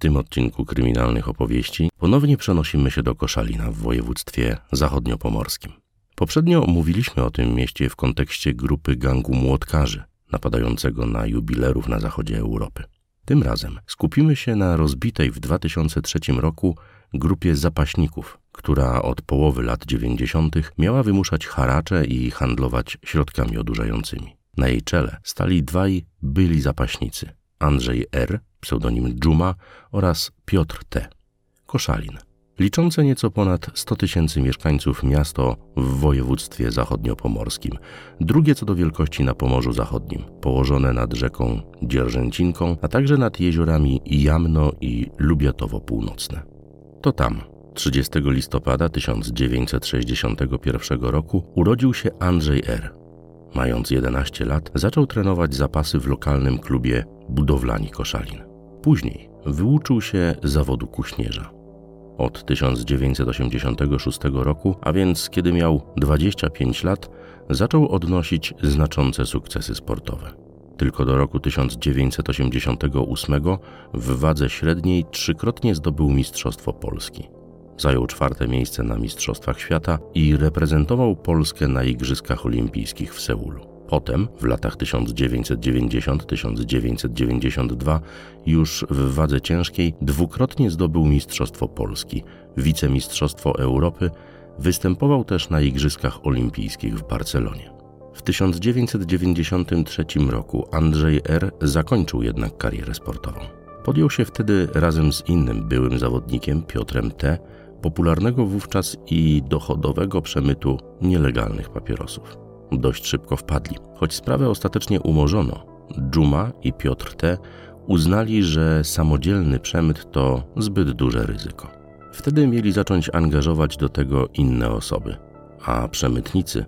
tym odcinku kryminalnych opowieści ponownie przenosimy się do Koszalina w województwie zachodniopomorskim. Poprzednio mówiliśmy o tym mieście w kontekście grupy gangu młotkarzy napadającego na jubilerów na zachodzie Europy. Tym razem skupimy się na rozbitej w 2003 roku grupie zapaśników, która od połowy lat 90. miała wymuszać haracze i handlować środkami odurzającymi. Na jej czele stali dwaj byli zapaśnicy: Andrzej R., pseudonim Dżuma oraz Piotr T. Koszalin. Liczące nieco ponad 100 tysięcy mieszkańców miasto w województwie zachodniopomorskim, drugie co do wielkości na Pomorzu Zachodnim, położone nad rzeką Dzierżęcinką, a także nad jeziorami Jamno i Lubiatowo Północne. To tam, 30 listopada 1961 roku, urodził się Andrzej R. Mając 11 lat, zaczął trenować zapasy w lokalnym klubie Budowlani Koszalin. Później wyuczył się zawodu kuśnierza. Od 1986 roku, a więc kiedy miał 25 lat, zaczął odnosić znaczące sukcesy sportowe. Tylko do roku 1988 w wadze średniej trzykrotnie zdobył Mistrzostwo Polski. Zajął czwarte miejsce na Mistrzostwach Świata i reprezentował Polskę na Igrzyskach Olimpijskich w Seulu. Potem, w latach 1990-1992, już w wadze ciężkiej dwukrotnie zdobył Mistrzostwo Polski, wicemistrzostwo Europy, występował też na Igrzyskach Olimpijskich w Barcelonie. W 1993 roku Andrzej R. zakończył jednak karierę sportową. Podjął się wtedy razem z innym byłym zawodnikiem Piotrem T. popularnego wówczas i dochodowego przemytu nielegalnych papierosów. Dość szybko wpadli. Choć sprawę ostatecznie umorzono, Dżuma i Piotr T. uznali, że samodzielny przemyt to zbyt duże ryzyko. Wtedy mieli zacząć angażować do tego inne osoby, a przemytnicy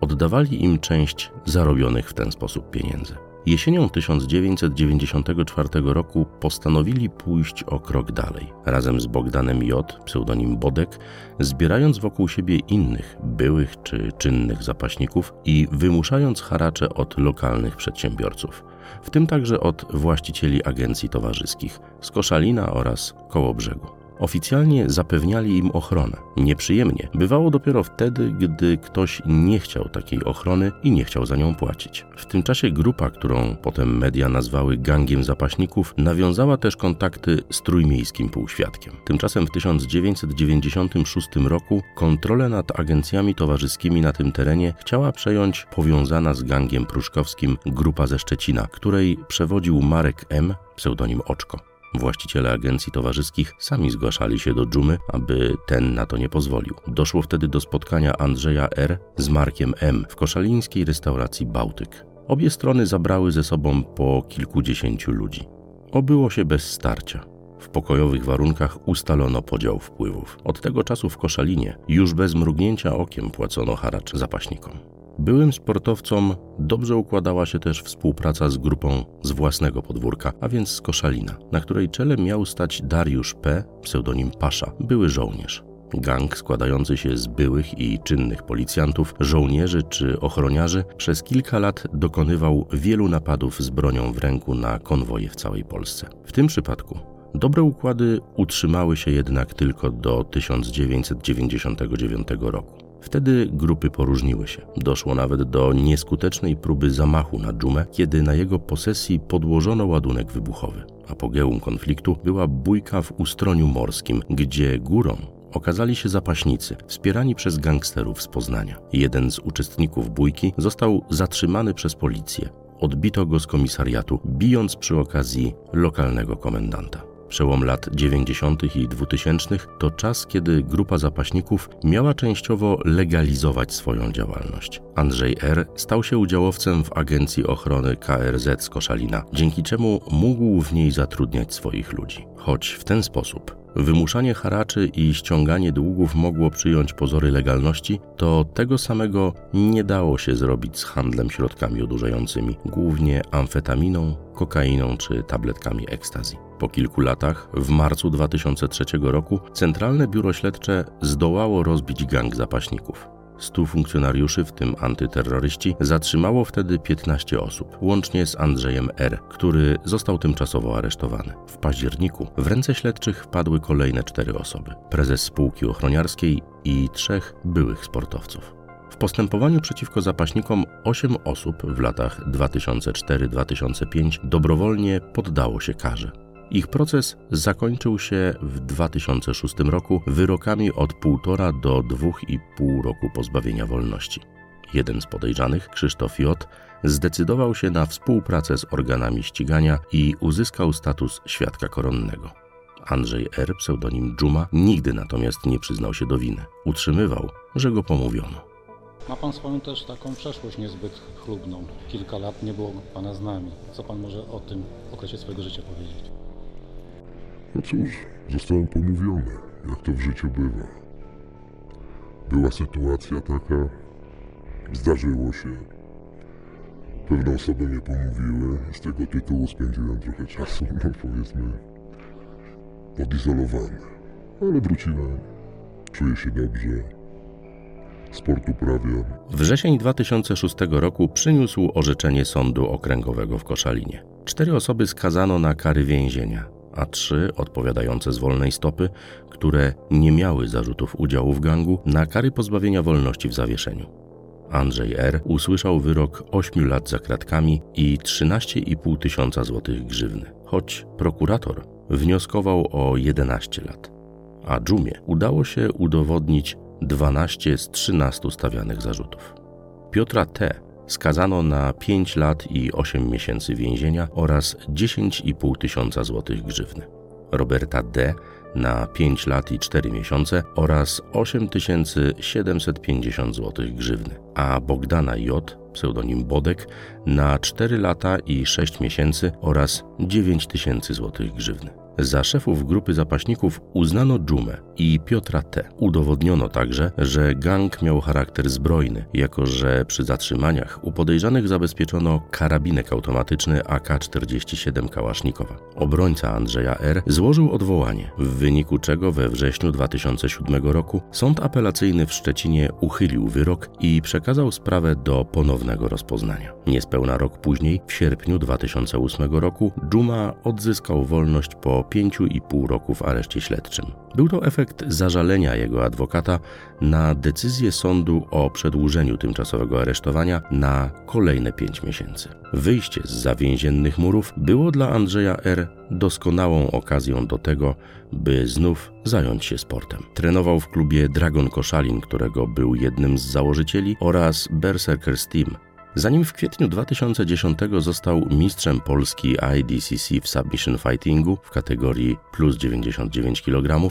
oddawali im część zarobionych w ten sposób pieniędzy. Jesienią 1994 roku postanowili pójść o krok dalej. Razem z Bogdanem J., pseudonim Bodek, zbierając wokół siebie innych, byłych czy czynnych zapaśników i wymuszając haracze od lokalnych przedsiębiorców, w tym także od właścicieli agencji towarzyskich z Koszalina oraz Kołobrzegu. Oficjalnie zapewniali im ochronę. Nieprzyjemnie bywało dopiero wtedy, gdy ktoś nie chciał takiej ochrony i nie chciał za nią płacić. W tym czasie grupa, którą potem media nazwały gangiem zapaśników, nawiązała też kontakty z trójmiejskim półświadkiem. Tymczasem w 1996 roku kontrolę nad agencjami towarzyskimi na tym terenie chciała przejąć powiązana z gangiem pruszkowskim grupa ze Szczecina, której przewodził Marek M., pseudonim Oczko. Właściciele agencji towarzyskich sami zgłaszali się do dżumy, aby ten na to nie pozwolił. Doszło wtedy do spotkania Andrzeja R. z Markiem M. w koszalińskiej restauracji Bałtyk. Obie strony zabrały ze sobą po kilkudziesięciu ludzi. Obyło się bez starcia. W pokojowych warunkach ustalono podział wpływów. Od tego czasu w Koszalinie już bez mrugnięcia okiem płacono haracz zapaśnikom. Byłym sportowcom dobrze układała się też współpraca z grupą z własnego podwórka, a więc z Koszalina, na której czele miał stać Dariusz P., pseudonim Pasza, były żołnierz. Gang składający się z byłych i czynnych policjantów, żołnierzy czy ochroniarzy przez kilka lat dokonywał wielu napadów z bronią w ręku na konwoje w całej Polsce. W tym przypadku dobre układy utrzymały się jednak tylko do 1999 roku. Wtedy grupy poróżniły się. Doszło nawet do nieskutecznej próby zamachu na dżumę, kiedy na jego posesji podłożono ładunek wybuchowy. Apogeum konfliktu była bójka w Ustroniu Morskim, gdzie górą okazali się zapaśnicy, wspierani przez gangsterów z Poznania. Jeden z uczestników bójki został zatrzymany przez policję. Odbito go z komisariatu, bijąc przy okazji lokalnego komendanta. Przełom lat 90. i 2000 to czas, kiedy grupa zapaśników miała częściowo legalizować swoją działalność. Andrzej R. stał się udziałowcem w Agencji Ochrony KRZ z Koszalina, dzięki czemu mógł w niej zatrudniać swoich ludzi. Choć w ten sposób wymuszanie haraczy i ściąganie długów mogło przyjąć pozory legalności, to tego samego nie dało się zrobić z handlem środkami odurzającymi, głównie amfetaminą, kokainą czy tabletkami ekstazji. Po kilku latach, w marcu 2003 roku, Centralne Biuro Śledcze zdołało rozbić gang zapaśników. 100 funkcjonariuszy, w tym antyterroryści, zatrzymało wtedy 15 osób, łącznie z Andrzejem R., który został tymczasowo aresztowany. W październiku w ręce śledczych wpadły kolejne cztery osoby: prezes spółki ochroniarskiej i trzech byłych sportowców. W postępowaniu przeciwko zapaśnikom 8 osób w latach 2004-2005 dobrowolnie poddało się karze. Ich proces zakończył się w 2006 roku wyrokami od 1,5 do 2,5 roku pozbawienia wolności. Jeden z podejrzanych, Krzysztof J., zdecydował się na współpracę z organami ścigania i uzyskał status świadka koronnego. Andrzej R., pseudonim Dżuma, nigdy natomiast nie przyznał się do winy. Utrzymywał, że go pomówiono. Ma Pan swoją też taką przeszłość niezbyt chlubną. Kilka lat nie było Pana z nami. Co Pan może o tym okresie swojego życia powiedzieć? No cóż, zostałem pomówiony, jak to w życiu bywa. Była sytuacja taka, zdarzyło się. Pewne osoby mnie pomówiły, z tego tytułu spędziłem trochę czasu, no powiedzmy, odizolowany. Ale wróciłem, czuję się dobrze, sport uprawiam. Wrzesień 2006 roku przyniósł orzeczenie Sądu Okręgowego w Koszalinie. Cztery osoby skazano na kary więzienia, a trzy, odpowiadające z wolnej stopy, które nie miały zarzutów udziału w gangu, na kary pozbawienia wolności w zawieszeniu. Andrzej R. usłyszał wyrok 8 lat za kratkami i 13,5 tysiąca złotych grzywny, choć prokurator wnioskował o 11 lat. A Dżumie udało się udowodnić 12 z 13 stawianych zarzutów. Piotra T. skazano na 5 lat i 8 miesięcy więzienia oraz 10,5 tysiąca złotych grzywny. Roberta D. na 5 lat i 4 miesiące oraz 8750 złotych grzywny, a Bogdana J., pseudonim Bodek, na 4 lata i 6 miesięcy oraz 9000 złotych grzywny. Za szefów grupy zapaśników uznano Dżumę i Piotra T. Udowodniono także, że gang miał charakter zbrojny, jako że przy zatrzymaniach u podejrzanych zabezpieczono karabinek automatyczny AK-47 Kałasznikowa. Obrońca Andrzeja R. złożył odwołanie, w wyniku czego we wrześniu 2007 roku Sąd Apelacyjny w Szczecinie uchylił wyrok i przekazał sprawę do ponownego rozpoznania. Niespełna rok później, w sierpniu 2008 roku, Dżuma odzyskał wolność po 5,5 roku w areszcie śledczym. Był to efekt zażalenia jego adwokata na decyzję sądu o przedłużeniu tymczasowego aresztowania na kolejne 5 miesięcy. Wyjście z zawięziennych murów było dla Andrzeja R. doskonałą okazją do tego, by znów zająć się sportem. Trenował w klubie Dragon Koszalin, którego był jednym z założycieli, oraz Berserkers Team, Zanim w kwietniu 2010 został mistrzem Polski IDCC w submission fightingu w kategorii plus 99 kg,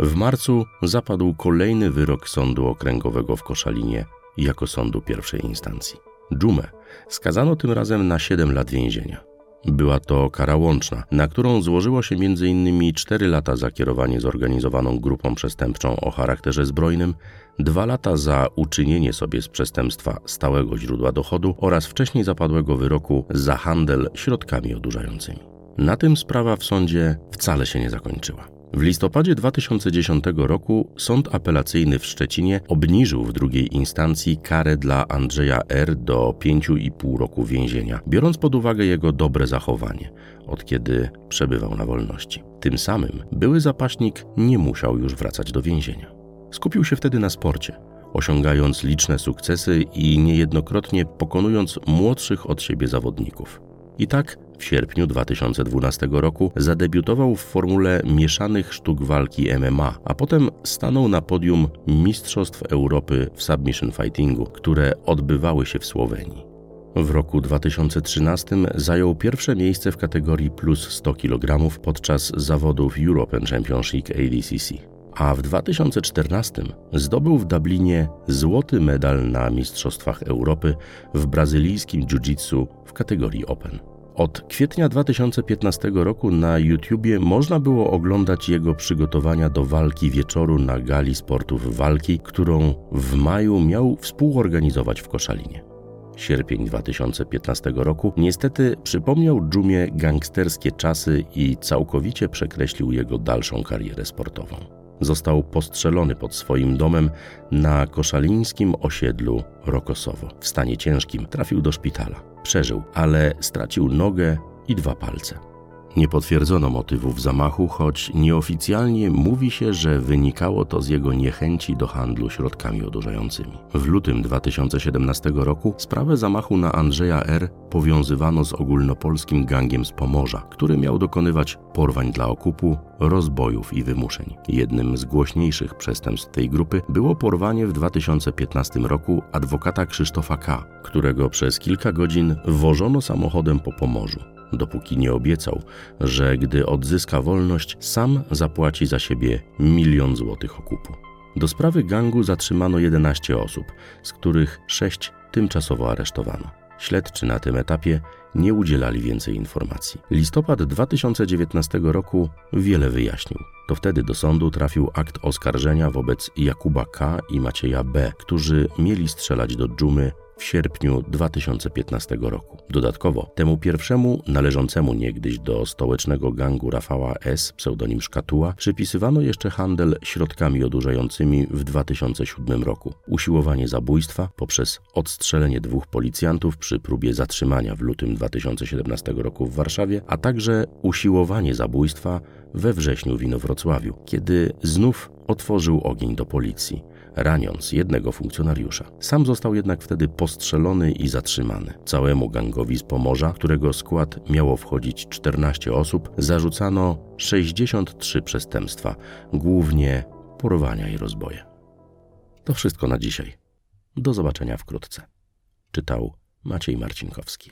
w marcu zapadł kolejny wyrok sądu okręgowego w Koszalinie jako sądu pierwszej instancji. Dżumę skazano tym razem na 7 lat więzienia. Była to kara łączna, na którą złożyło się m.in. 4 lata za kierowanie zorganizowaną grupą przestępczą o charakterze zbrojnym, 2 lata za uczynienie sobie z przestępstwa stałego źródła dochodu oraz wcześniej zapadłego wyroku za handel środkami odurzającymi. Na tym sprawa w sądzie wcale się nie zakończyła. W listopadzie 2010 roku Sąd Apelacyjny w Szczecinie obniżył w drugiej instancji karę dla Andrzeja R. do 5,5 roku więzienia, biorąc pod uwagę jego dobre zachowanie, od kiedy przebywał na wolności. Tym samym były zapaśnik nie musiał już wracać do więzienia. Skupił się wtedy na sporcie, osiągając liczne sukcesy i niejednokrotnie pokonując młodszych od siebie zawodników. I tak w sierpniu 2012 roku zadebiutował w formule mieszanych sztuk walki MMA, a potem stanął na podium Mistrzostw Europy w submission fightingu, które odbywały się w Słowenii. W roku 2013 zajął pierwsze miejsce w kategorii plus 100 kg podczas zawodów European Championship ADCC. A w 2014 zdobył w Dublinie złoty medal na Mistrzostwach Europy w brazylijskim jiu-jitsu w kategorii Open. Od kwietnia 2015 roku na YouTubie można było oglądać jego przygotowania do walki wieczoru na gali sportów walki, którą w maju miał współorganizować w Koszalinie. Sierpień 2015 roku niestety przypomniał Dżumie gangsterskie czasy i całkowicie przekreślił jego dalszą karierę sportową. Został postrzelony pod swoim domem na koszalińskim osiedlu Rokosowo. W stanie ciężkim trafił do szpitala. Przeżył, ale stracił nogę i dwa palce. Nie potwierdzono motywów zamachu, choć nieoficjalnie mówi się, że wynikało to z jego niechęci do handlu środkami odurzającymi. W lutym 2017 roku sprawę zamachu na Andrzeja R. powiązywano z ogólnopolskim gangiem z Pomorza, który miał dokonywać porwań dla okupu, rozbojów i wymuszeń. Jednym z głośniejszych przestępstw tej grupy było porwanie w 2015 roku adwokata Krzysztofa K., którego przez kilka godzin wożono samochodem po Pomorzu dopóki nie obiecał, że gdy odzyska wolność, sam zapłaci za siebie milion złotych okupu. Do sprawy gangu zatrzymano 11 osób, z których 6 tymczasowo aresztowano. Śledczy na tym etapie nie udzielali więcej informacji. Listopad 2019 roku wiele wyjaśnił. To wtedy do sądu trafił akt oskarżenia wobec Jakuba K. i Macieja B., którzy mieli strzelać do dżumy w sierpniu 2015 roku. Dodatkowo temu pierwszemu, należącemu niegdyś do stołecznego gangu Rafała S., pseudonim Szkatuła, przypisywano jeszcze handel środkami odurzającymi w 2007 roku, usiłowanie zabójstwa poprzez odstrzelenie dwóch policjantów przy próbie zatrzymania w lutym 2017 roku w Warszawie, a także usiłowanie zabójstwa we wrześniu w Inowrocławiu, kiedy znów otworzył ogień do policji raniąc jednego funkcjonariusza. Sam został jednak wtedy postrzelony i zatrzymany. Całemu gangowi z Pomorza, którego skład miało wchodzić 14 osób, zarzucano 63 przestępstwa, głównie porwania i rozboje. To wszystko na dzisiaj. Do zobaczenia wkrótce. Czytał Maciej Marcinkowski.